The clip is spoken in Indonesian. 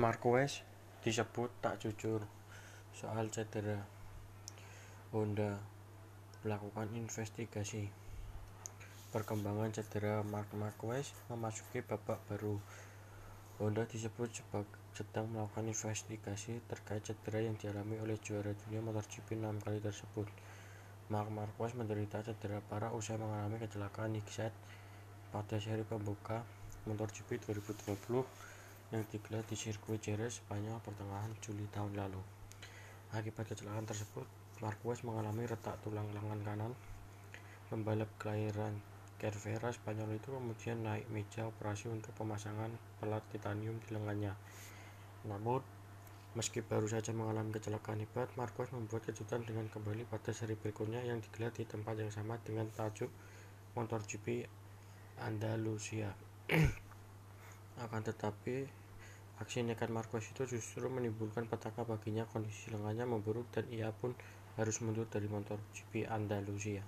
Marquez disebut tak jujur soal cedera. Honda melakukan investigasi. Perkembangan cedera Marc Marquez memasuki babak baru. Honda disebut sedang melakukan investigasi terkait cedera yang dialami oleh juara dunia MotoGP enam kali tersebut. Marc Marquez menderita cedera parah usai mengalami kecelakaan Nikset pada seri pembuka MotoGP 2020 yang digelar di sirkuit Jerez, Spanyol pertengahan Juli tahun lalu. Akibat kecelakaan tersebut, Marquez mengalami retak tulang lengan kanan. Pembalap kelahiran Cervera, Spanyol itu kemudian naik meja operasi untuk pemasangan pelat titanium di lengannya. Namun, meski baru saja mengalami kecelakaan hebat, Marquez membuat kejutan dengan kembali pada seri berikutnya yang digelar di tempat yang sama dengan tajuk MotoGP Andalusia. Akan tetapi, aksi nekat Marquez itu justru menimbulkan petaka baginya kondisi lengannya memburuk dan ia pun harus mundur dari motor GP Andalusia.